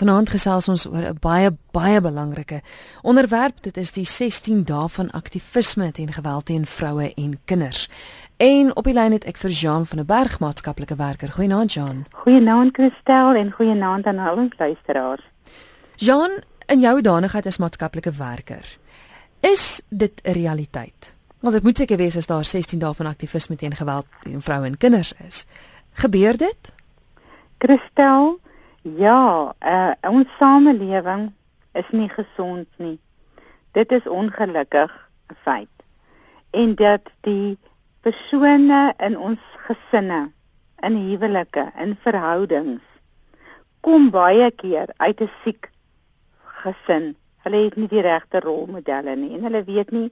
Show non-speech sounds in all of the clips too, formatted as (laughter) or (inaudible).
Vanaand gesels ons oor 'n baie baie belangrike onderwerp. Dit is die 16 dae van aktivisme teen geweld teen vroue en kinders. En op die lyn het ek vir Jean van der Berg, maatskaplike werker. Goeienaand Jean. Goeienaand Christel en goeienaand aan al ons luisteraars. Jean, in jou danigheid as maatskaplike werker, is dit 'n realiteit? Want dit moet seker wees as daar 16 dae van aktivisme teen geweld teen vroue en kinders is. Gebeur dit? Christel, Ja, uh, ons samelewing is nie gesond nie. Dit is ongelukkig 'n feit. En dat die persone in ons gesinne, in huwelike, in verhoudings kom baie keer uit 'n siek gesin. Hulle het nie die regte rolmodelle nie en hulle weet nie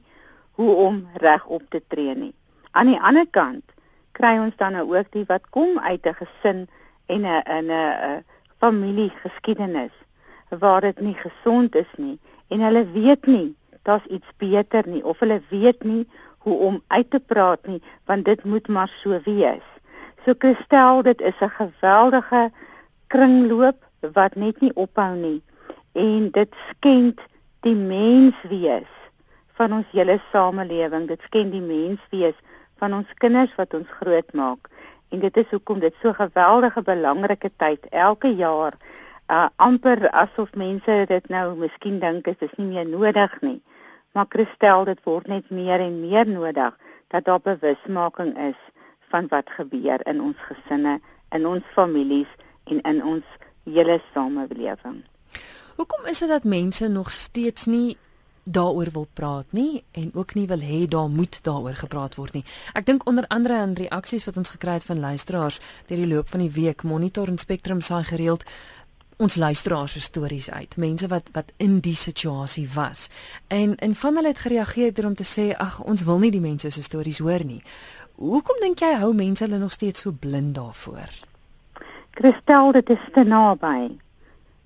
hoe om reg op te tree nie. Aan die ander kant kry ons dan nou ook die wat kom uit 'n gesin en 'n 'n 'n familiegeskiedenis waar dit nie gesond is nie en hulle weet nie daar's iets beter nie of hulle weet nie hoe om uit te praat nie want dit moet maar so wees. So Christel, dit is 'n geweldige kringloop wat net nie ophou nie en dit skend die menswees van ons hele samelewing. Dit skend die menswees van ons kinders wat ons grootmaak en dit is hoekom dit so geweldige belangrike tyd elke jaar uh, amper asof mense dit nou miskien dink is dis nie meer nodig nie. Maar Christel dit word net meer en meer nodig dat daar bewusmaking is van wat gebeur in ons gesinne in ons families en in ons hele samelewing. Hoekom is dit dat mense nog steeds nie daaroor wil praat nie en ook nie wil hê daar moet daaroor gepraat word nie. Ek dink onder andere aan reaksies wat ons gekry het van luisteraars deur die loop van die week. Monitor en Spectrum saai gereeld ons luisteraars se stories uit. Mense wat wat in die situasie was. En en van hulle het gereageer deur om te sê ag ons wil nie die mense se stories hoor nie. Hoekom dink jy hou mense hulle nog steeds so blind daarvoor? Christel, dit is te naby.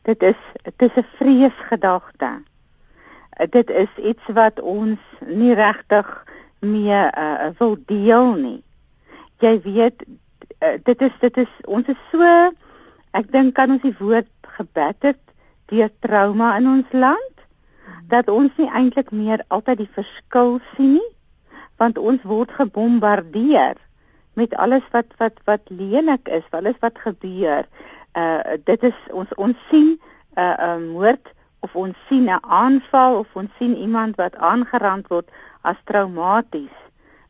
Dit is dit is 'n vreesgedagte dit is iets wat ons nie regtig mee uh, wil deel nie. Jy weet uh, dit is dit is ons is so ek dink kan ons die woord gebetter deur trauma in ons land dat ons nie eintlik meer altyd die verskil sien nie want ons word gebombardeer met alles wat wat wat lelik is, alles wat gebeur. Uh dit is ons ons sien 'n uh, uh, moord of ons sien 'n aanval of ons sien iemand wat aangerand word as traumaties.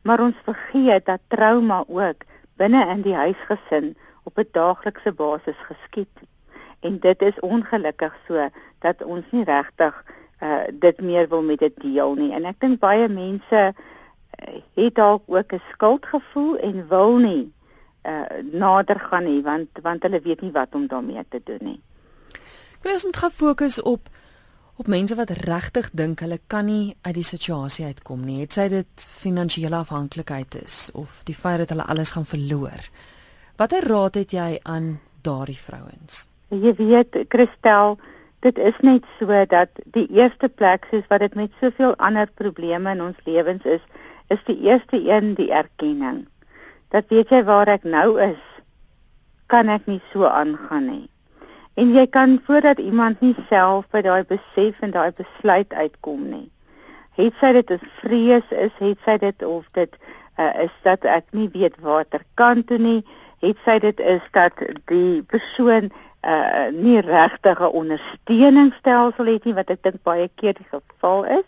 Maar ons vergeet dat trauma ook binne in die huisgesin op 'n daaglikse basis geskied. En dit is ongelukkig so dat ons nie regtig uh dit meer wil met dit deel nie. En ek dink baie mense uh, het dalk ook 'n skuldgevoel en wil nie uh nader gaan nie want want hulle weet nie wat om daarmee te doen nie. Ek wil ons moet gefokus op op mense wat regtig dink hulle kan nie uit die situasie uitkom nie. Het sy dit finansiële afhanklikheid is of die feit dat hulle alles gaan verloor. Watter raad het jy aan daardie vrouens? Jy weet, Christel, dit is net so dat die eerste plek soos wat dit met soveel ander probleme in ons lewens is, is die eerste een die erkenning. Dat weet jy waar ek nou is, kan ek nie so aangaan nie. En jy kan voordat iemand nie self by daai besef en daai besluit uitkom nie. Het sy dit 'n vrees is, het sy dit of dit uh, is dat ek nie weet watter kant toe nie, het sy dit is dat die persoon uh, nie regtig 'n ondersteuningsstelsel het nie wat ek dink baie keer die geval is.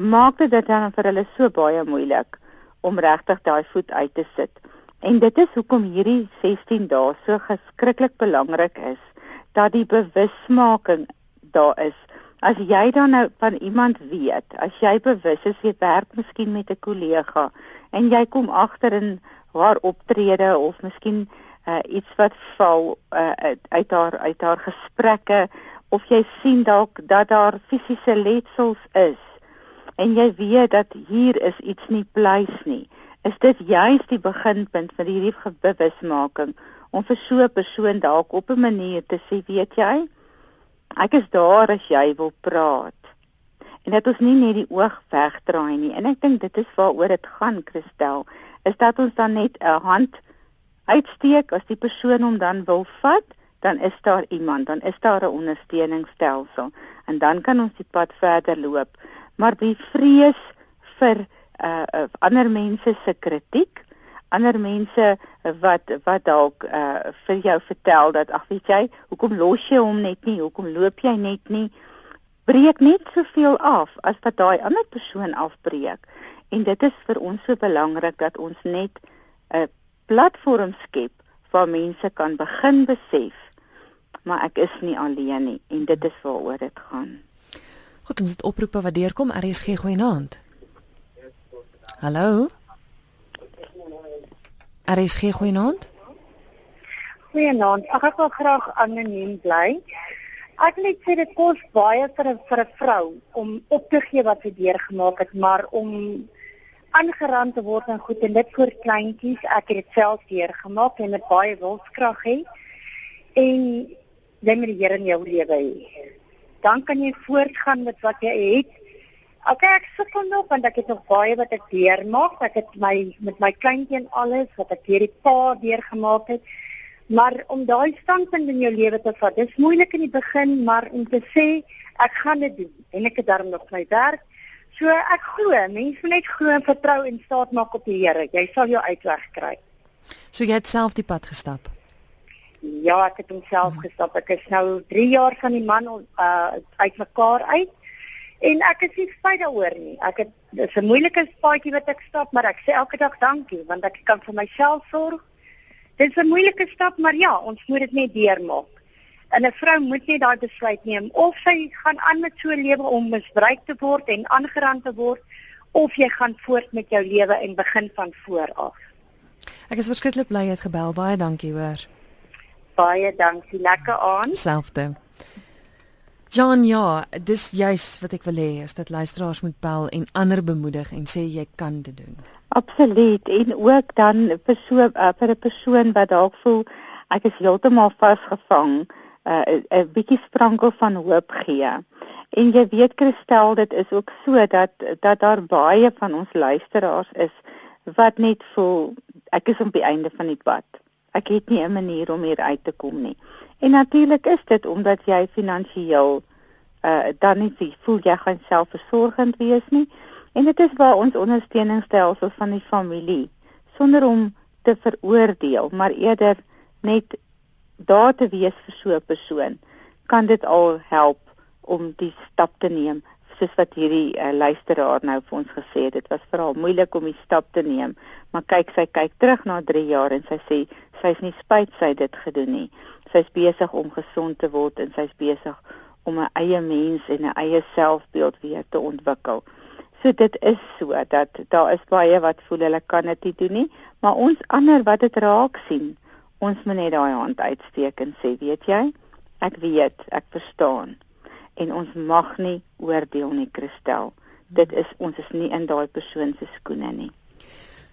Maak dit dan vir hulle so baie moeilik om regtig daai voet uit te sit. En dit is hoekom hierdie 16 dae so geskrikkelik belangrik is dat die bewusmaking daar is. As jy dan nou van iemand weet, as jy bewus is jy werk miskien met 'n kollega en jy kom agter in haar optrede of miskien uh, iets wat val uh, uit haar uit haar gesprekke of jy sien dalk dat daar fisiese letsels is en jy weet dat hier is iets nie pleis nie is dit juist die beginpunt vir hierdie bewusmaking om vir so 'n persoon dalk op 'n manier te sê, weet jy, ek is daar as jy wil praat. En dat ons nie net die oog wegdraai nie. En ek dink dit is waaroor dit gaan, Christel, is dat ons dan net 'n hand uitsteek as die persoon hom dan wil vat dan is daar iemand, dan is daar 'n ondersteuningsstelsel en dan kan ons die pad verder loop. Maar die vrees vir uh, uh ander mense se kritiek, ander mense wat wat dalk uh vir jou vertel dat ag weet jy, hoekom los jy hom net nie? Hoekom loop jy net nie? Breek net soveel af as wat daai ander persoon afbreek. En dit is vir ons so belangrik dat ons net 'n platform skep waar mense kan begin besef maar ek is nie alleen nie en dit is waaroor dit gaan. Goed, ons het oproepe wat deurkom. RSG goeienaand. Hallo. RSG goeienaand. Goeienaand. Ek wil graag anoniem bly. Ek wil net sê dit kos baie vir 'n vir 'n vrou om op te gee wat sy deurgemaak het, maar om aangeraan te word en goed en dit vir kleintjies, ek het dit self deurgemaak en met baie wilskrag hê. En jy met die Here in jou lewe hê. Dan kan jy voortgaan met wat jy het. Okay, ek sukkel nog want ek het nog baie wat ek deurmaak. Ek het my met my kleintjie en alles wat ek hierdie paar deurgemaak het. Maar om daai standpunt in jou lewe te vat, dis moeilik in die begin, maar om te sê ek gaan dit doen en ek het daarom nog my werk. So ek glo, mense moet net glo en vertrou en staat maak op die Here. Jy sal jou uitweg kry. So jy het self die pad gestap. Ja, ek het homself gestap. Ek is nou 3 jaar van die man uh uitmekaar uit. En ek is nie spyt daaroor nie. Ek het dis 'n moeilike paadjie wat ek stap, maar ek sê elke dag dankie want ek kan vir myself sorg. Dit is 'n moeilike stap, maar ja, ons moet dit net deurmaak. En 'n vrou moet net daai besluit neem of sy gaan aan met so 'n lewe om misbruik te word en aangeraan te word of jy gaan voort met jou lewe en begin van voor af. Ek is verskriklik bly jy het gebel. Baie dankie hoor. Baie dankie. Lekker aan. Selfde. John, ja, dis juis wat ek wil hê, is dat luisteraars moet bel en ander bemoedig en sê jy kan dit doen. Absoluut. En ook dan vir so uh, vir 'n persoon wat dalk voel ek is heeltemal vasgevang, uh, 'n uh, bietjie sprankel van hoop gee. En jy weet Christel, dit is ook so dat dat daar baie van ons luisteraars is wat net voel ek is op die einde van die pad ek het nie 'n manier om hier uit te kom nie. En natuurlik is dit omdat jy finansiëel uh dan nie voel jy gaan selfversorgend wees nie. En dit is waar ons ondersteuningsstelsel van die familie sonder om te veroordeel, maar eerder net daar te wees vir so 'n persoon, kan dit al help om die stap te neem soos wat hierdie uh, luisteraar nou vir ons gesê het. Dit was veral moeilik om die stap te neem, maar kyk sy kyk terug na 3 jaar en sy sê sy's nie spyt sy dit gedoen nie. Sy's besig om gesond te word en sy's besig om 'n eie mens en 'n eie selfbeeld weer te ontwikkel. So dit is so dat daar is baie wat voel hulle kan dit nie doen nie, maar ons ander wat dit raak sien, ons moet net daai hand uitsteek en sê, weet jy, ek weet, ek verstaan. En ons mag nie oordeel nie, Christel. Dit is ons is nie in daai persoon se skoene nie.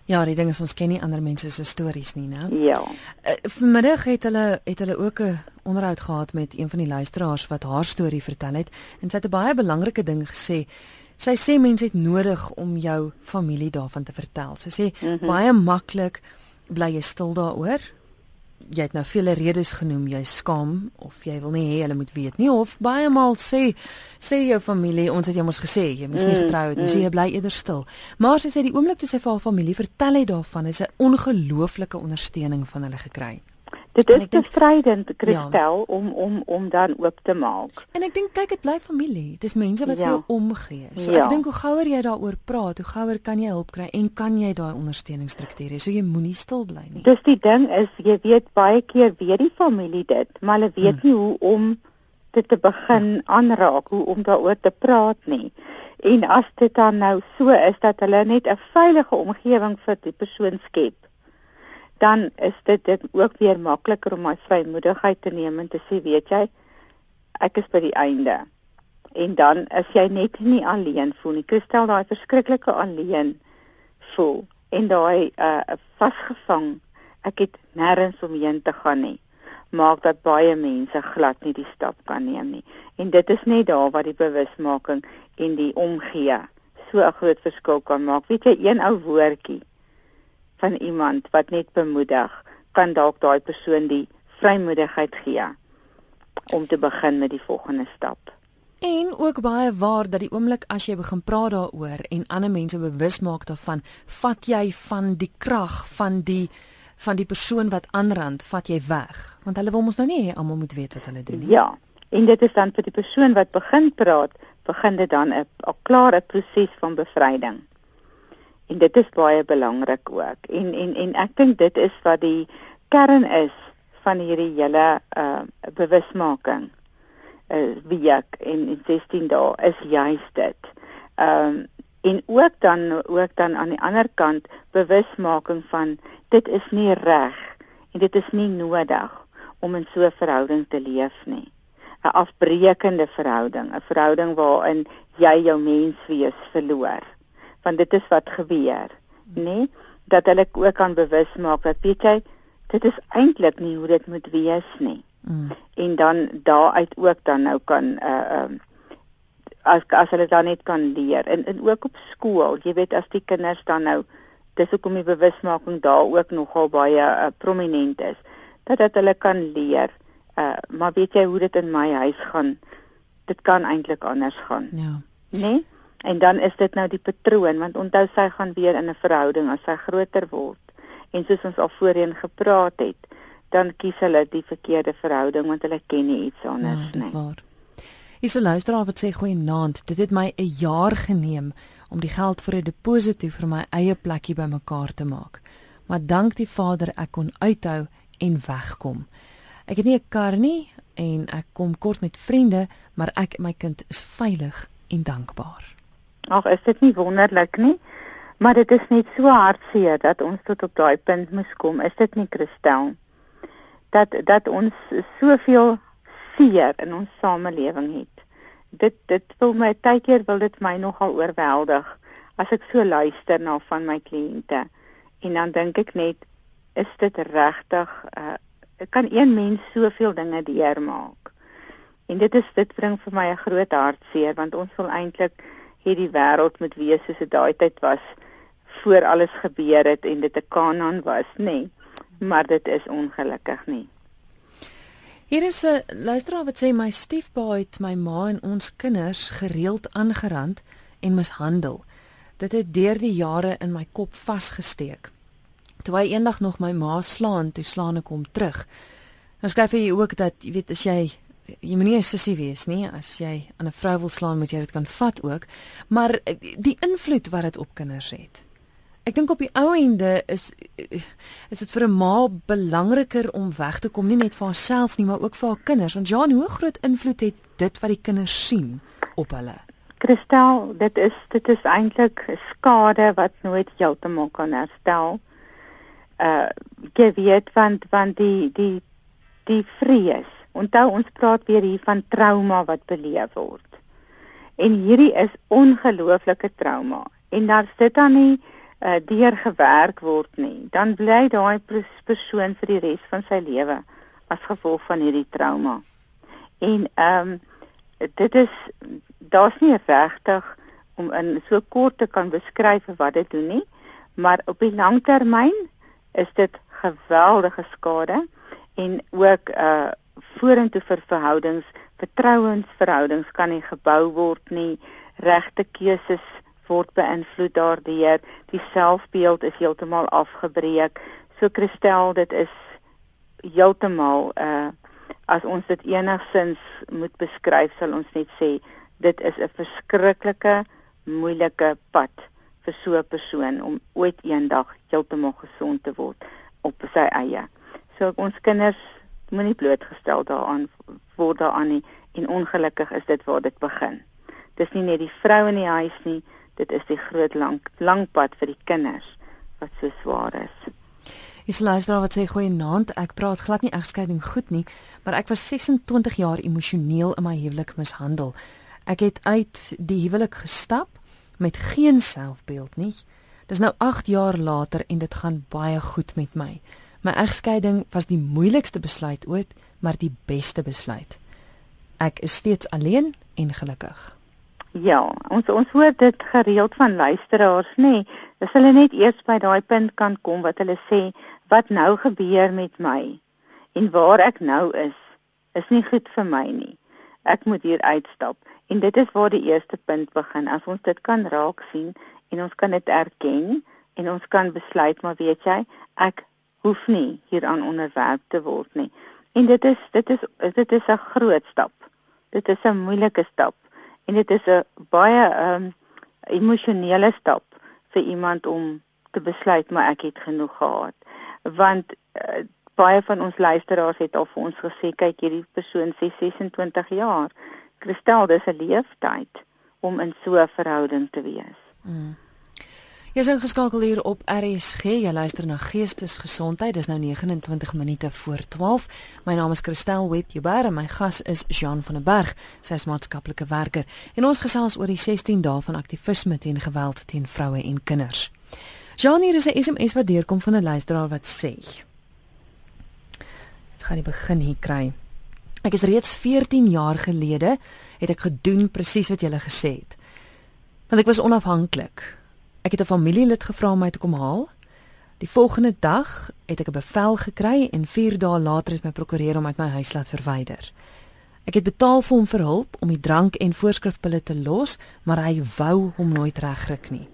Ja, die ding is ons ken nie ander mense se stories nie, né? Ja. Uh, vanmiddag het hulle het hulle ook 'n onderhoud gehad met een van die luisteraars wat haar storie vertel het en sy het 'n baie belangrike ding gesê. Sy sê mense het nodig om jou familie daarvan te vertel. Sy sê mm -hmm. baie maklik bly jy stil daaroor jy het nou vele redes genoem jy skaam of jy wil nie hê hulle moet weet nie of baie maal sê sê jou familie ons het jou mos gesê jy moes nie mm, getrou het mm. jy bly eerder stil maar sy sê die oomblik toe sy vir haar familie vertel het daarvan is 'n ongelooflike ondersteuning van hulle gekry Dit is bestrydend Christel ja. om om om dan oop te maak. En ek dink kyk dit bly familie. Dit is mense wat ja. vir jou omgee. So ja. ek dink hoe gouer jy daaroor praat, hoe gouer kan jy hulp kry en kan jy daai ondersteuningsstruktuur hê. So jy moenie stil bly nie. Dis die ding is jy weet baie keer weet die familie dit, maar hulle weet hmm. nie hoe om dit te begin ja. aanraak, hoe om daaroor te praat nie. En as dit dan nou so is dat hulle net 'n veilige omgewing vir die persoon skep dan is dit dit ook weer makliker om my vrymoedigheid te neem en te sê weet jy ek is by die einde. En dan is jy net nie alleen voel nie kristel daai verskriklike alleen voel en daai uh vasgevang ek het nêrens omheen te gaan nie maak dat baie mense glad nie die stap kan neem nie. En dit is net daar waar die bewusmaking en die omgee so 'n groot verskil kan maak. Weet jy een ou woordjie van iemand wat net bemoedig, kan dalk daai persoon die vrymoedigheid gee om te begin met die volgende stap. En ook baie waar dat die oomblik as jy begin praat daaroor en ander mense bewus maak daarvan, vat jy van die krag van die van die persoon wat aanrand, vat jy weg. Want hulle wil mos nou nie almal moet weet wat hulle doen nie. Ja. En dit is dan vir die persoon wat begin praat, begin dit dan 'n klare proses van bevryding. En dit is baie belangrik ook. En en en ek dink dit is wat die kern is van hierdie hele uh bewusmaking. Uh week en in 16 dae is juist dit. Um en ook dan ook dan aan die ander kant bewusmaking van dit is nie reg en dit is nie nodig om in so 'n verhouding te leef nie. 'n Afbreekende verhouding, 'n verhouding waarin jy jou menswees verloor want dit is wat gebeur, nê? Nee? Dat hulle ook kan bewus maak dat weet jy, dit is eintlik nie hoe dit moet wees nie. Mm. En dan daaruit ook dan nou kan uh, uh, as as hulle dan net kan leer en en ook op skool, jy weet as die kinders dan nou dis hoekom die bewusmaking daar ook nogal baie uh, prominent is dat dat hulle kan leer. Uh maar weet jy hoe dit in my huis gaan? Dit kan eintlik anders gaan. Ja. Né? Nee? En dan is dit nou die patroon want onthou sy gaan weer in 'n verhouding as sy groter word. En soos ons al voorheen gepraat het, dan kies hulle die verkeerde verhouding want hulle ken nie iets anders ja, nie. Dis waar. Is 'n luisteraar wat sê goeie naand, dit het my 'n jaar geneem om die geld vir 'n deposito vir my eie plekkie bymekaar te maak. Maar dank die Vader ek kon uithou en wegkom. Ek het nie 'n kar nie en ek kom kort met vriende, maar ek en my kind is veilig en dankbaar. Ag, is dit nie wonderlik nie? Maar dit is net so hartseer dat ons tot op daai punt moes kom. Is dit nie Christel? Dat dat ons soveel seer in ons samelewing het. Dit dit wil my tydkeer wil dit my nogal oorweldig as ek so luister na van my kliënte. En dan dink ek net is dit regtig uh kan een mens soveel dinge deurmaak. En dit is dit bring vir my 'n groot hartseer want ons wil eintlik hierdie wêreld moet wees soos dit daai tyd was voor alles gebeur het en dit 'n Kanaan was, nê. Nee. Maar dit is ongelukkig nie. Hier is 'n luisteraar wat sê my stiefpa het my ma en ons kinders gereeld aangerand en mishandel. Dit het deur die jare in my kop vasgesteek. Toe hy eendag nog my ma slaan, toe slaan ek hom terug. Dan skryf hy ook dat jy weet as jy jy moenie 'n sussie wees nie. As jy aan 'n vrou wil slaan, moet jy dit kan vat ook. Maar eh, die invloed wat dit op kinders het. Ek dink op die ou ende is is dit vir 'n ma belangriker om weg te kom nie net vir haarself nie, maar ook vir haar kinders. Want Jan, hoe groot invloed het dit wat die kinders sien op hulle? Christel, dit is dit is eintlik skade wat nooit heeltemal kan herstel. Uh jy weet want want die die die vrees Onthou ons praat weer hier van trauma wat beleef word. En hierdie is ongelooflike trauma en dan sit dan nie uh, deur gewerk word nie. Dan bly daai persoon vir die res van sy lewe as gevolg van hierdie trauma. En ehm um, dit is daar's nie regtig om in so kort te kan beskryf wat dit doen nie, maar op die lang termyn is dit geweldige skade en ook uh vorentoe vir verhoudings, vertrouensverhoudings kan nie gebou word nie. Regte keuses word beïnvloed daardeur. Die selfbeeld is heeltemal afgebreek. So Christel, dit is heeltemal uh as ons dit enigsins moet beskryf, sal ons net sê dit is 'n verskriklike moeilike pad vir so 'n persoon om ooit eendag heeltemal gesond te word op sy eie. So ons kinders moenie blootgestel daaraan word daaraan nie en ongelukkig is dit waar dit begin. Dis nie net die vrou in die huis nie, dit is die groot lank lang pad vir die kinders wat so swaar is. Is luister wat sê goeie naand, ek praat glad nie egskeiding goed nie, maar ek was 26 jaar emosioneel in my huwelik mishandel. Ek het uit die huwelik gestap met geen selfbeeld nie. Dis nou 8 jaar later en dit gaan baie goed met my. My egskeiding was die moeilikste besluit ooit, maar die beste besluit. Ek is steeds alleen en gelukkig. Ja, ons ons hoor dit gereeld van luisteraars, nê. Nee, dis hulle net eers by daai punt kan kom wat hulle sê, wat nou gebeur met my? En waar ek nou is, is nie goed vir my nie. Ek moet hier uitstap. En dit is waar die eerste punt begin. As ons dit kan raak sien en ons kan dit erken en ons kan besluit maar weet jy, ek hoef nie hieraan onderwerp te word nie. En dit is dit is dit is 'n groot stap. Dit is 'n moeilike stap en dit is 'n baie ehm um, emosionele stap vir iemand om te besluit maar ek het genoeg gehad. Want uh, baie van ons luisteraars het al vir ons gesê kyk hierdie persoon sê 26 jaar. Kristel, dis 'n leeftyd om in so 'n verhouding te wees. Mm. Jy is ingeskakel hier op RSG. Jy luister na Geestesgesondheid. Dis nou 29 minute voor 12. My naam is Christel Webber en my gas is Jean van der Berg, sy is maatskaplike werker. En ons gesels oor die 16 dae van aktivisme teen geweld teen vroue en kinders. Jean hier is 'n SMS wat deurkom van 'n luisteraar wat sê: Ek gaan die begin hier kry. Ek is reeds 14 jaar gelede het ek gedoen presies wat jy gele gesê het. Want ek was onafhanklik Ek het 'n familielid gevra om my te kom haal. Die volgende dag het ek 'n bevel gekry en 4 dae later het my prokureur hom uit my huis laat verwyder. Ek het betaal vir hom vir hulp om die drank en voorskrifpille te los, maar hy wou hom nooit regryk nie.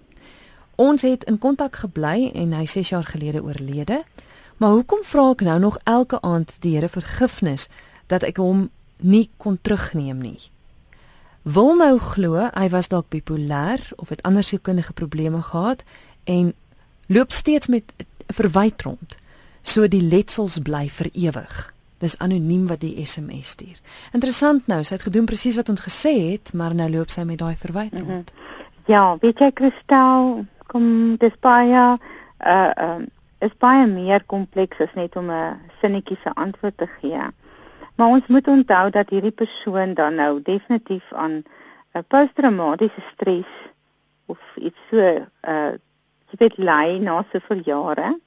Ons het in kontak gebly en hy 6 jaar gelede oorlede. Maar hoekom vra ek nou nog elke aand die Here vergifnis dat ek hom nie kon terugneem nie? Wil nou glo hy was dalk bipolêr of het ander sielkundige probleme gehad en loop steeds met 'n verwyte rond. So die letsels bly vir ewig. Dis anoniem wat die SMS stuur. Interessant nou, sy het gedoen presies wat ons gesê het, maar nou loop sy met daai verwyte mhm. rond. Mm -hmm. Ja, weet jy Kristel, kom dis baie uh um is baie meer kompleks as net om 'n sinnetjie se antwoord te gee. Maar ons moet onthou dat hierdie persoon dan nou definitief aan 'n uh, posttraumatiese stres of iets so uh jy weet ly na soveel jare.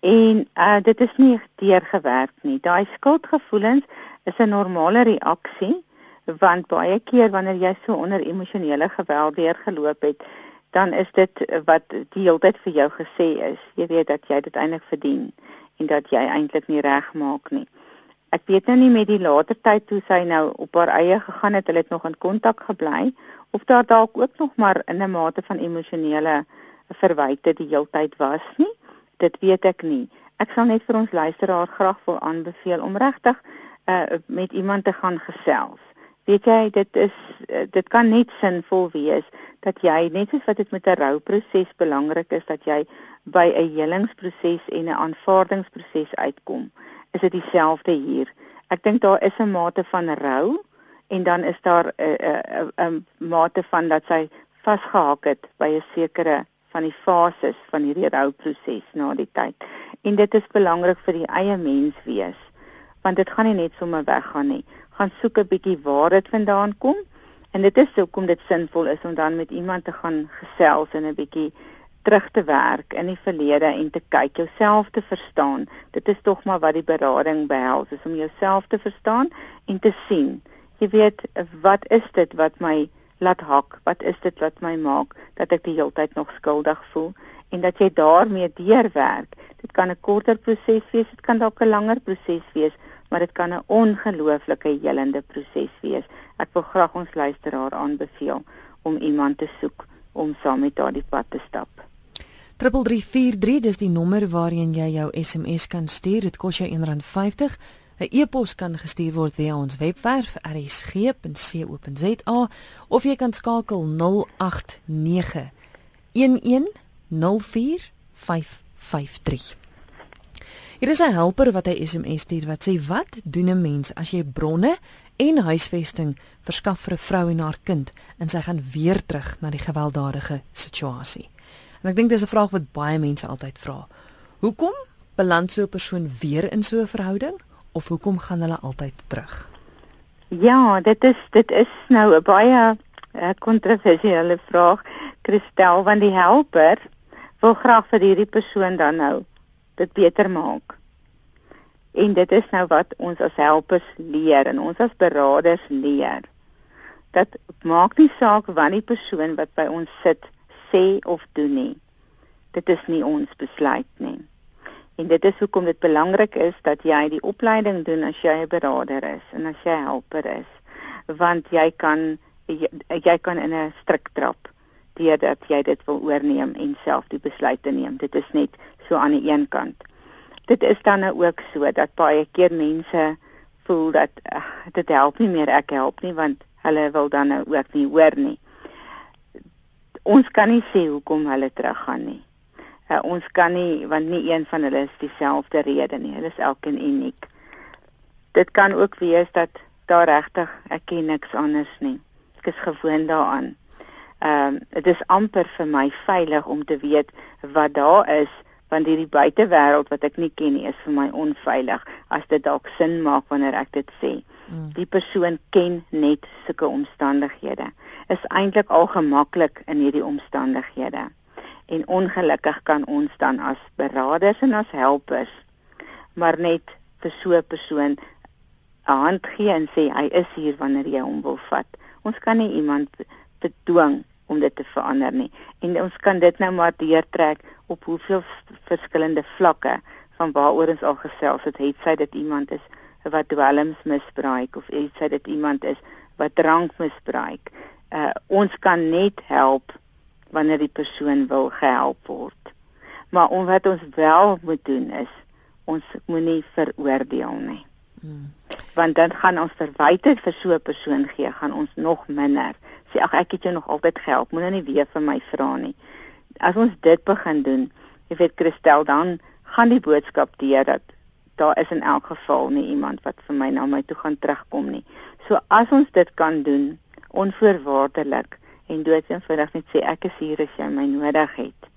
En uh dit is nie deurgewerk nie. Daai skuldgevoelens is 'n normale reaksie want baie keer wanneer jy so onder emosionele geweld deurgeloop het, dan is dit wat die hele tyd vir jou gesê is. Jy weet dat jy dit eintlik verdien en dat jy eintlik nie reg maak nie ek weet nou nie met die later tyd toe sy nou op haar eie gegaan het, hulle het nog in kontak gebly of daar dalk ook nog maar in 'n mate van emosionele verwyte die heeltyd was nie. Dit weet ek nie. Ek sal net vir ons luisteraar graag wil aanbeveel om regtig uh, met iemand te gaan gesels. Weet jy, dit is uh, dit kan net sinvol wees dat jy net soos wat dit met 'n rouproses belangrik is dat jy by 'n helingsproses en 'n aanvaardingsproses uitkom is dit dieselfde hier. Ek dink daar is 'n mate van rou en dan is daar 'n 'n 'n mate van dat sy vasgehak het by 'n sekere van die fases van hierdie rouproses na die tyd. En dit is belangrik vir die eie mens wees want dit gaan nie net sommer weggaan nie. Gaan soek 'n bietjie waar dit vandaan kom en dit is hoekom dit sinvol is om dan met iemand te gaan gesels en 'n bietjie terug te werk in die verlede en te kyk jouself te verstaan. Dit is tog maar wat die berading behels, is om jouself te verstaan en te sien. Jy weet, wat is dit wat my laat hak? Wat is dit wat my maak dat ek die hele tyd nog skuldig voel en dat jy daarmee deurwerk? Dit kan 'n korter proses wees, dit kan dalk 'n langer proses wees, maar dit kan 'n ongelooflike helende proses wees. Ek wil graag ons luisteraar aanbeveel om iemand te soek om saam met daardie pad te stap. 3343 dis die nommer waarheen jy jou SMS kan stuur. Dit kos jou R1.50. 'n E-pos kan gestuur word via ons webwerf rsg.co.za of jy kan skakel 089 1104553. Hier is 'n helper wat hy SMS stuur wat sê wat doen 'n mens as jy bronne en huisvesting verskaf vir 'n vrou en haar kind en sy gaan weer terug na die gewelddadige situasie. En ek dink dis 'n vraag wat baie mense altyd vra. Hoekom beland so 'n persoon weer in so 'n verhouding of hoekom gaan hulle altyd terug? Ja, dit is dit is nou 'n baie eh, kontroversiële vraag, Christel, want die helper wil graag vir hierdie persoon dan nou dit beter maak. En dit is nou wat ons as helpers leer en ons as beraders leer. Dat maak nie saak wanneer die persoon wat by ons sit sê of doen nie. Dit is nie ons besluit nie. En dit is hoekom dit belangrik is dat jy die opleiding doen as jy 'n beraader is en as jy helper is, want jy kan jy, jy kan in 'n strik trap deurdat jy dit wil oorneem en self die besluite neem. Dit is net so aan die een kant. Dit is dan nou ook so dat baie keer mense voel dat ach, dit help nie meer ek help nie want hulle wil dan nou ook nie hoor nie. Ons kan nie sê hoekom hulle teruggaan nie. Uh, ons kan nie want nie een van hulle is dieselfde rede nie. Hulle is elkeen uniek. Dit kan ook wees dat daar regtig ek ken niks anders nie. Ek is gewoond daaraan. Ehm um, dit is amper vir my veilig om te weet wat daar is want hierdie buitewêreld wat ek nie ken nie is vir my onveilig as dit dalk sin maak wanneer ek dit sê. Mm. Die persoon ken net sulke omstandighede. Is eintlik al gemaklik in hierdie omstandighede. En ongelukkig kan ons dan as beraders en as helpers maar net vir so 'n persoon 'n hand gee en sê hy is hier wanneer jy hom wil vat. Ons kan nie iemand bedwing om dit te verander nie. En ons kan dit nou maar deurtrek op hoeveel verskillende vlakke van waaroor ons al gesels het. Het sy dit iemand is wat dwelms misbruik of het sy dit iemand is wat drank misbruik. Uh ons kan net help wanneer die persoon wil gehelp word. Maar om wat ons wel moet doen is ons moenie veroordeel nie. Hmm. Want dan gaan ons verwyte vir so 'n persoon gee, gaan ons nog minder sê ag ek het jou nog altyd gehelp, moenie nou weer vir my vra nie as ons dit begin doen, jy weet Christel dan gaan die boodskap deur dat daar is in elk geval nie iemand wat vir my na my toe gaan terugkom nie. So as ons dit kan doen onvoorwaardelik en doodsenvoudig net sê ek is hier as jy my nodig het,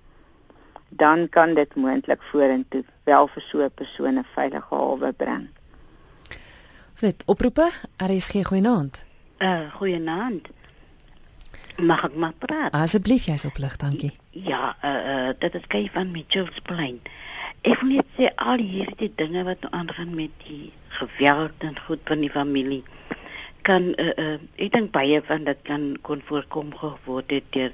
dan kan dit moontlik vorentoe wel vir so 'n persoon 'n veilige hawe bring. Sit oproepe, RSG goeienaand. Uh goeienaand. Mag ek maar praat? Asseblief, jy's op lig, dankie. Ja, uh, uh dit is gey van Mitchells Plain. Ek wil net sê al hierdie dinge wat nou aangaan met die geweld en goed van die familie kan uh uh ek dink baie van dit kan kon voorkom geword het deur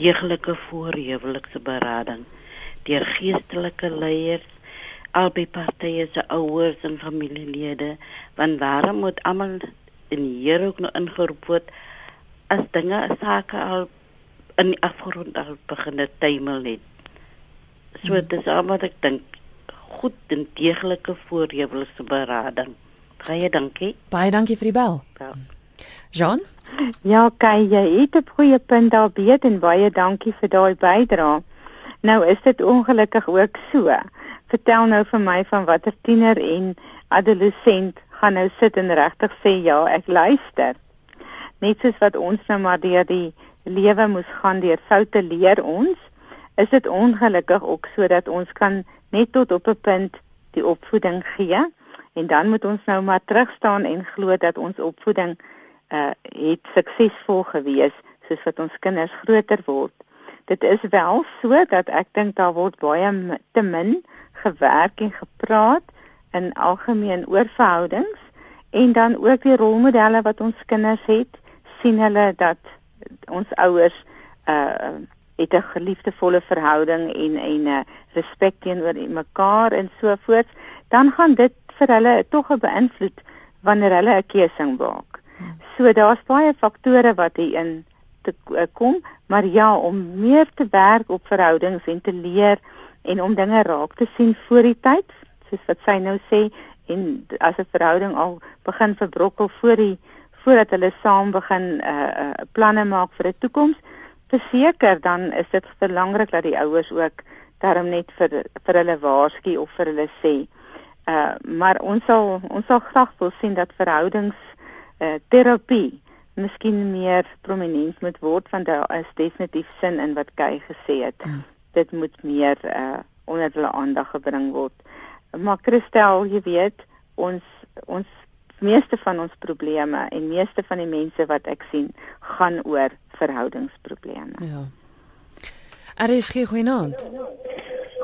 deeglike voorhuwelikse berading deur geestelike leiers albei partye se ouers en familielede want waarom moet almal in hier ook nou ingeroep word as dinge sake al in die afgrond al begin te tuimel het. So dis almal wat ek dink goed en deeglike voorhewelse berading. Baie dankie. Baie dankie vir die bel. Ja. Jean? Ja, kyk, jy het 'n goeie punt daar weet en baie dankie vir daai bydrae. Nou is dit ongelukkig ook so. Vertel nou vir my van watter tiener en adolescent gaan nou sit en regtig sê ja, ek luister net soos wat ons nou maar deur die lewe moes gaan deur foute leer ons, is dit ongelukkig ook sodat ons kan net tot op 'n punt die opvoeding gee en dan moet ons nou maar terug staan en glo dat ons opvoeding uh het suksesvol gewees soos wat ons kinders groter word. Dit is wel so dat ek dink daar word baie te min gewerk en gepraat in algemeen oor verhoudings en dan ook die rolmodelle wat ons kinders het sien hulle dat ons ouers uh het 'n geliefdevolle verhouding en en 'n uh, respek teenoor mekaar en so voort, dan gaan dit vir hulle tog 'n beïnvloed wanneer hulle 'n keuse maak. So daar's baie faktore wat hier in te uh, kom, maar ja, om meer te werk op verhoudings en te leer en om dinge raak te sien voor die tyd, soos wat sy nou sê en as 'n verhouding al begin verbrokkel voor die voordat hulle saam begin uh, uh planne maak vir 'n toekoms. Verseker dan is dit belangrik dat die ouers ook daarom net vir vir hulle waarsku of vir hulle sê. Uh maar ons sal ons sal graag wil sien dat verhoudings uh terapie miskien meer prominent moet word want daar is definitief sin in wat Kay gesê het. Hmm. Dit moet meer uh onder hulle aandag gebring word. Maar Christel, jy weet, ons ons meeste van ons probleme en meeste van die mense wat ek sien gaan oor verhoudingsprobleme. Ja. Er is geen goeienaand.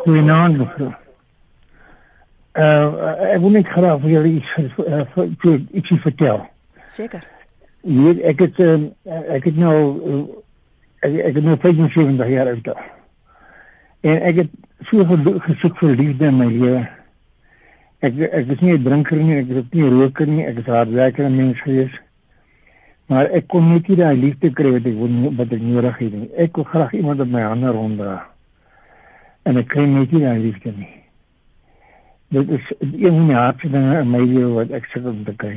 Goeienaand mevrou. Uh, ek wil net graag vir julle iets uh, vir, ietsie vertel. Seker. Hier ek het uh, ek het nou uh, ek, ek het nou 75 jaar oud. En ek het so gesoek vir liefde in my lewe. Ek ek is nie 'n drinker nie, ek ook nie 'n roker nie, ek is 'n hardwerkende mens gewees. Maar ek kon net nie daai liefde kry wat ek wat ek nodig het nie. Ek wil graag iemand op my hande ronddra. En ek kry net nie daai liefde nie. Dit is een van die hardste dinge in my lewe wat ek sukkel om te kry.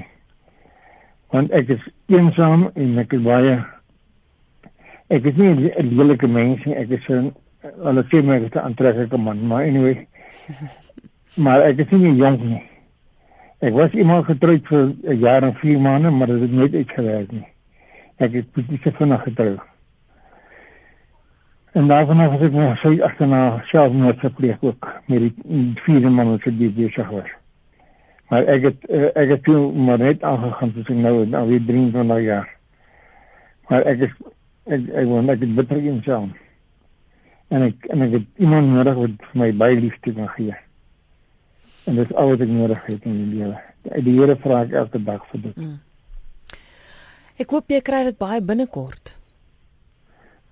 Want ek is eensaam en ek is baie ek is nie 'n lelike mens nie. Ek is 'n hulle sê my is 'n aantreklike man, maar anyway. (laughs) maar ek is nie jong nie. Ek was iemand getroud vir 'n jaar en 4 maande, maar dit het nooit uitgewerk nie. Ek het presies vinnig getroud. En daarvan af het ek my sy agterna selfmoord gepleeg ook met die vierde man wat vir die besig was. Maar ek het uh, ek het toe maar net aangegaan tot nou nou weer 23 jaar. Maar ek is ek ek wou net dit beter in self. En ek en ek het iemand nodig wat vir my baie liefde kan gee. En dit is al wat ek nodig het in die lewe. Die Here vra ek elke dag vir dit. Mm. Ek hoop jy kry dit baie binnekort.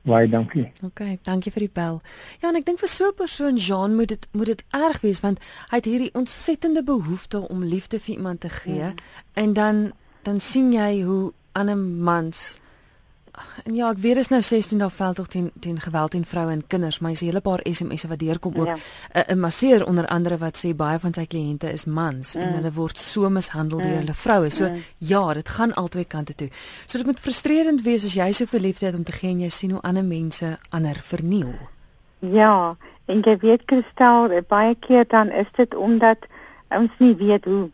Baie dankie. OK, dankie vir die bel. Ja, en ek dink vir so 'n persoon Jean moet dit moet dit erg wees want hy het hierdie ontsettende behoefte om liefde vir iemand te gee mm. en dan dan sien jy hoe ander mans En ja, ek weet is nou 16 dae veldtog teen teen geweld teen vroue en kinders, maar jy's 'n hele paar SMS'e wat deurkom ook. 'n ja. 'n masseer onder andere wat sê baie van sy kliënte is mans mm. en hulle word so mishandel mm. deur hulle vroue. So mm. ja, dit gaan albei kante toe. So dit moet frustrerend wees as jy so veel liefde het om te gee en jy sien hoe ander mense ander verniel. Ja, en jy weet Kristel, baie keer dan is dit omdat ons nie weet hoe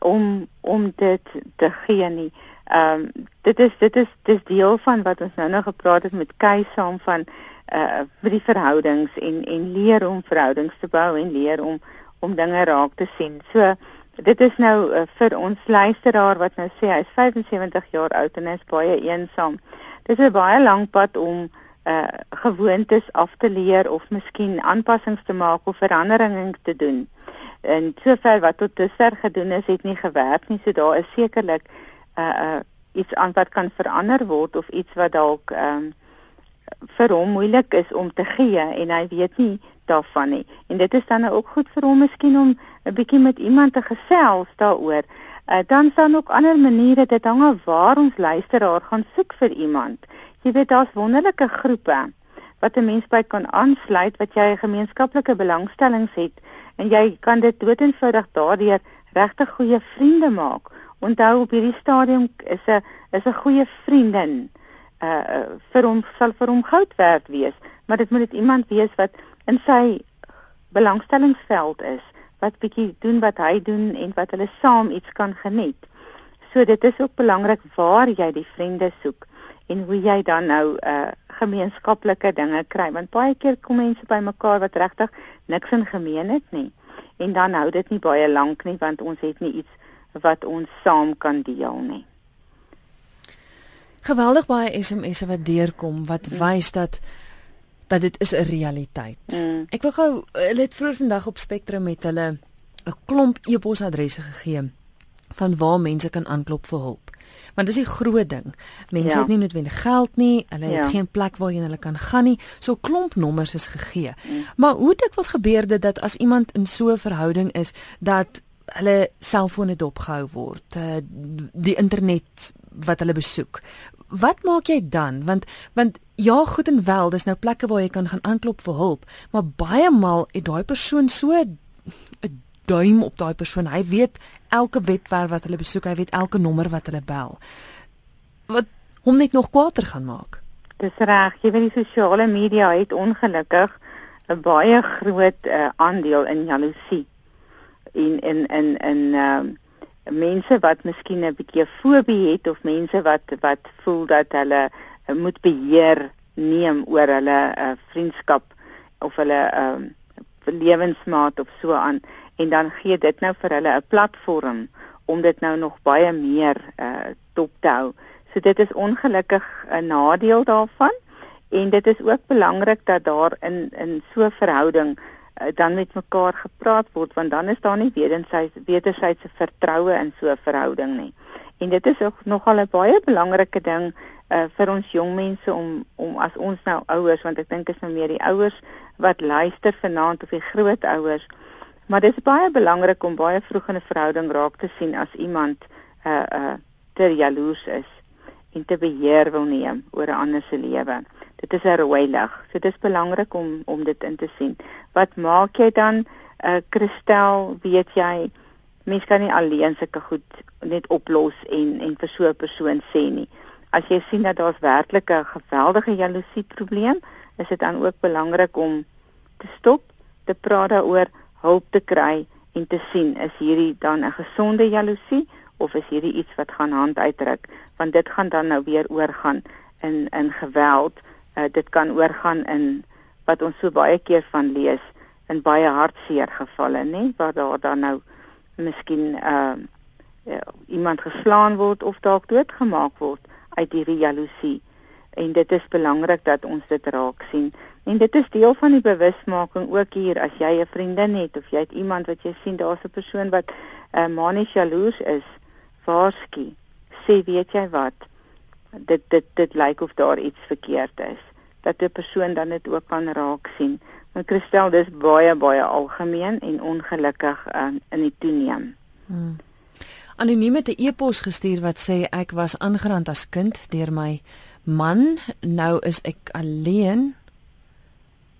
om om dit te gee nie. Ehm um, dit is dit is dis deel van wat ons nou nog gepraat het met Kay saam van uh vir die verhoudings en en leer om verhoudings te bou en leer om om dinge raak te sien. So dit is nou uh, vir ons luisteraar wat nou sê hy is 75 jaar oud en hy is baie eensaam. Dit is 'n baie lang pad om uh gewoontes af te leer of miskien aanpassings te maak of veranderinge te doen. En sover wat tot dusver gedoen is, het nie gewerk nie. So daar is sekerlik uh, uh iets aan wat kan verander word of iets wat dalk ehm um, vir hom moeilik is om te gee en hy weet nie daarvan nie. En dit is dan ook goed vir hom miskien om 'n bietjie met iemand te gesels daaroor. Uh, dan staan ook ander maniere dit hang af waar ons luisteraar gaan soek vir iemand. Jy weet daar's wonderlike groepe wat 'n mens by kan aansluit wat jy gemeenskaplike belangstellings het en jy kan dit doeteenvoudig daardeur regtig goeie vriende maak onthou op hierdie stadium is 'n is 'n goeie vriendin uh vir hom sal vir hom goud werd wees. Maar dit moet dit iemand wees wat in sy belangstellingsveld is wat bietjie doen wat hy doen en wat hulle saam iets kan geniet. So dit is ook belangrik waar jy die vriende soek en hoe jy dan nou uh gemeenskaplike dinge kry. Want baie keer kom mense bymekaar wat regtig niks in gemeen het nie. En dan hou dit nie baie lank nie want ons het nie iets wat ons saam kan deel nie. Geweldig baie SMS'e wat deurkom wat mm. wys dat dat dit is 'n realiteit. Mm. Ek wil gou hulle het vroeër vandag op Spectrum met hulle 'n klomp e-posadresse gegee van waar mense kan aanklop vir hulp. Want dis 'n groot ding. Mense ja. het nie noodwendig geld nie, hulle ja. het geen plek waarheen hulle kan gaan nie. So klomp nommers is gegee. Mm. Maar hoe dikwels gebeur dit dat as iemand in so 'n verhouding is dat hulle selfone dopgehou word, uh, die internet wat hulle besoek. Wat maak jy dan? Want want ja, goed en wel, dis nou plekke waar jy kan gaan aanklop vir hulp, maar baie maal het daai persoon so 'n duim op daai persoon. Hy weet elke webwerf wat hulle besoek, hy weet elke nommer wat hulle bel. Wat hom net nog kwaader gaan maak. Dis reg, jy weet die sosiale media het ongelukkig 'n baie groot uh, aandeel in jaloesie en in in in ehm uh, mense wat miskien 'n bietjie fobie het of mense wat wat voel dat hulle uh, moet beheer neem oor hulle uh, vriendskap of hulle ehm uh, lewensmaat of so aan en dan gee dit nou vir hulle 'n platform om dit nou nog baie meer uh dop te hou. So dit is ongelukkig 'n nadeel daarvan en dit is ook belangrik dat daar in in so 'n verhouding Eh, dan met mekaar gepraat word want dan is daar nie wederzijds wederzydse vertroue in so 'n verhouding nie. En dit is ook nogal 'n baie belangrike ding uh, vir ons jong mense om om as ons nou ouers want ek dink is nou meer die ouers wat luister vanaand of die grootouers. Maar dit is baie belangrik om baie vroeg in 'n verhouding raak te sien as iemand uh uh te jaloers is en te beheer wil neem oor 'n ander se lewe. Dit is 'n rooi lig. So dit is belangrik om om dit in te sien. Wat maak jy dan? Uh Christel, weet jy, mens kan nie alleen sulke goed net oplos en en vir so 'n persoon sê nie. As jy sien dat daar's werklik 'n geweldige jaloesie probleem, is dit dan ook belangrik om te stop, te praat daaroor, hulp te kry en te sien is hierdie dan 'n gesonde jaloesie of is hierdie iets wat gaan hand uitdruk want dit gaan dan nou weer oorgaan in in geweld uh, dit kan oorgaan in wat ons so baie keer van lees in baie hartseer gevalle nê waar daar dan nou miskien uh, iemand geslaan word of dalk doodgemaak word uit hierdie jaloesie. En dit is belangrik dat ons dit raak sien. En dit is deel van die bewusmaking ook hier. As jy 'n vriendin het of jy het iemand wat jy sien daar's 'n persoon wat uh, manies jaloers is waarsku sê weet jy wat? Dit dit dit lyk of daar iets verkeerd is dat 'n persoon dan dit ook kan raak sien want Christel dis baie baie algemeen en ongelukkig uh, in die toeneem hmm. Anoniem het 'n e-pos gestuur wat sê ek was aangerand as kind deur my man, nou is ek alleen.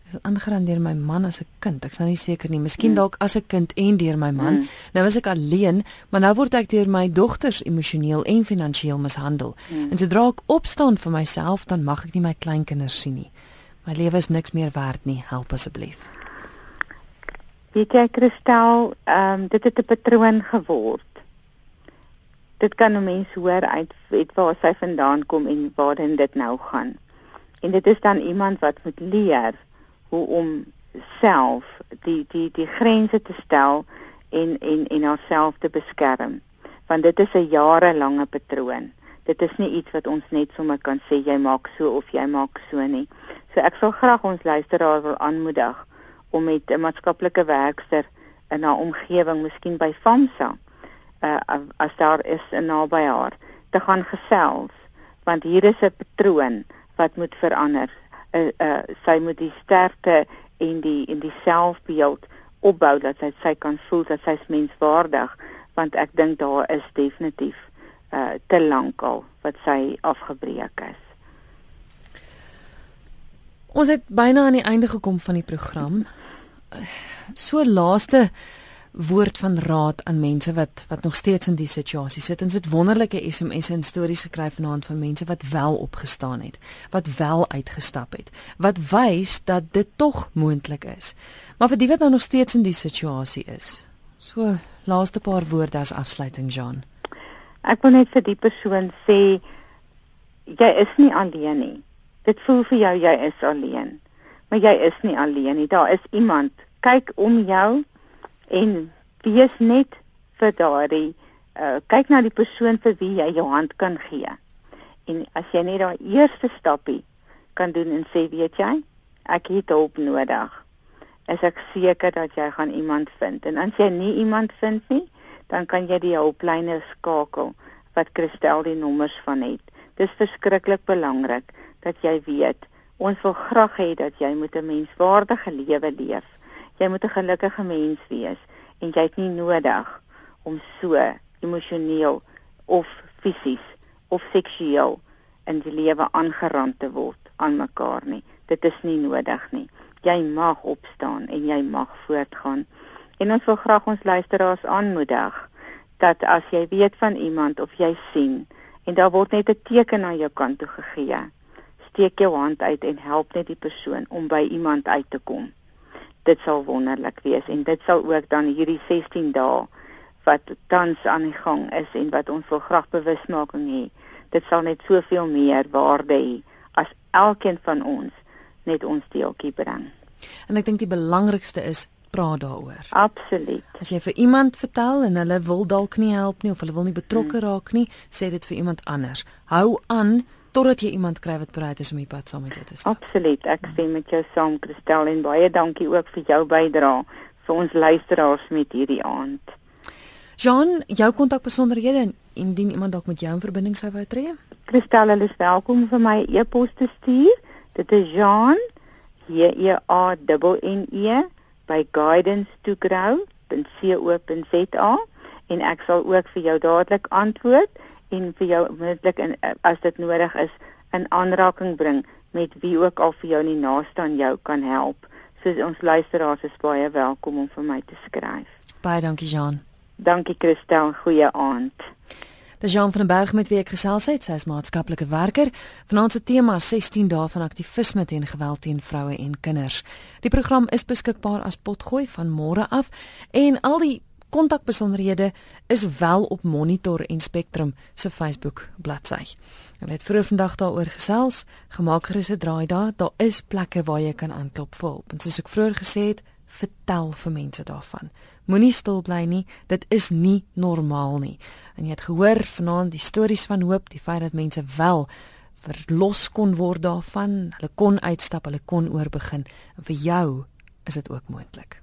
Is aangerand deur my man as 'n kind. Ek's nou nie seker nie. Miskien mm. dalk as 'n kind en deur my man. Mm. Nou is ek alleen, maar nou word ek deur my dogters emosioneel en finansiëel mishandel. Mm. En sodra ek opstaan vir myself, dan mag ek nie my kleinkinders sien nie. My lewe is niks meer werd nie. Help asseblief. Weet jy, Christel, ehm um, dit het 'n patroon geword dit kan 'n mens hoor uit weet waar sy vandaan kom en waarheen dit nou gaan. En dit is dan iemand wat moet leer hoe om self die die die grense te stel en en en haarself te beskerm. Want dit is 'n jarelange patroon. Dit is nie iets wat ons net sommer kan sê jy maak so of jy maak so nie. So ek sal graag ons luisteraar wil aanmoedig om met 'n maatskaplike werker in haar omgewing, miskien by FAMSA, uh, as daar is 'n naby haar te gaan gesels want hier is 'n patroon wat moet verander. Uh, uh, sy moet die sterkte en die en die selfbeeld opbou dat sy sy kan voel dat sy menswaardig want ek dink daar is definitief uh, te lank al wat sy afgebreek is. Ons het byna aan die einde gekom van die program. So laaste woord van raad aan mense wat wat nog steeds in die situasie sit. Ons het wonderlike SMS'e en stories gekry vanaand van mense wat wel opgestaan het, wat wel uitgestap het, wat wys dat dit tog moontlik is. Maar vir die wat nou nog steeds in die situasie is. So, laaste paar woorde as afsluiting, Jean. Ek wil net vir die persoon sê jy is nie alleen nie. Dit voel vir jou jy is alleen. Maar jy is nie alleen nie. Daar is iemand. Kyk om jou en wees net vir daardie uh, kyk na die persoon vir wie jy jou hand kan gee. En as jy net daai eerste stappie kan doen en sê weet jy, ek het hulp nodig. Is ek seker dat jy gaan iemand vind. En as jy nie iemand vind nie, dan kan jy die hulplyne skakel wat Christel die nommers van het. Dis verskriklik belangrik dat jy weet ons wil graag hê dat jy moet 'n menswaardige lewe leef jy moet 'n gelukkige mens wees en jy het nie nodig om so emosioneel of fisies of seksueel in die lewe aangerand te word aan mekaar nie. Dit is nie nodig nie. Jy mag opstaan en jy mag voortgaan. En ons wil graag ons luisteraars aanmoedig dat as jy weet van iemand of jy sien en daar word net 'n teken aan jou kant toe gegee, steek jou hand uit en help net die persoon om by iemand uit te kom dit sal wonderlik wees en dit sal ook dan hierdie 16 dae wat tans aan die gang is en wat ons wil graag bewusmaking hê. Dit sal net soveel meer waarde hê as elkeen van ons net ons deeltjie bring. En ek dink die belangrikste is praat daaroor. Absoluut. As jy vir iemand vertel en hulle wil dalk nie help nie of hulle wil nie betrokke hmm. raak nie, sê dit vir iemand anders. Hou aan totdat jy iemand kry wat bereid is om die pad saam met jou te stap. Absoluut. Ek stem met jou saam, Christel en baie dankie ook vir jou bydrae vir ons luisteraars met hierdie aand. Jean, jou kontakbesonderhede indien iemand dalk met jou in verbinding sou wou tree? Christel, hulle is welkom vir my e-pos te stuur. Dit is Jean G E A N N E by guidance2grow.co.za en ek sal ook vir jou dadelik antwoord en vir jou onmiddellik in as dit nodig is in aanraking bring met wie ook al vir jou nie naaste aan jou kan help. So ons luisteraars is baie welkom om vir my te skryf. Baie dankie Jean. Dankie Christel, goeie aand. Dis Jean van den Berg met wie ek gesels het. Sy is maatskaplike werker. Vanaand se tema 16 dae van aktivisme teen geweld teen vroue en kinders. Die program is beskikbaar as potgooi van môre af en al die kontakbesonderhede is wel op Monitor en Spectrum se Facebook bladsy. Hulle het vroeër vandag daaroor gesels. Gemaak gerus 'n draai daar. Daar is plekke waar jy kan aanklop vir hulp. En soos ek vroeër gesê het, vertel vir mense daarvan. Moenie stil bly nie, dit is nie normaal nie. En jy het gehoor vanaand die stories van hoop, die feit dat mense wel verlos kon word daarvan, hulle kon uitstap, hulle kon oorbegin. En vir jou is dit ook moontlik.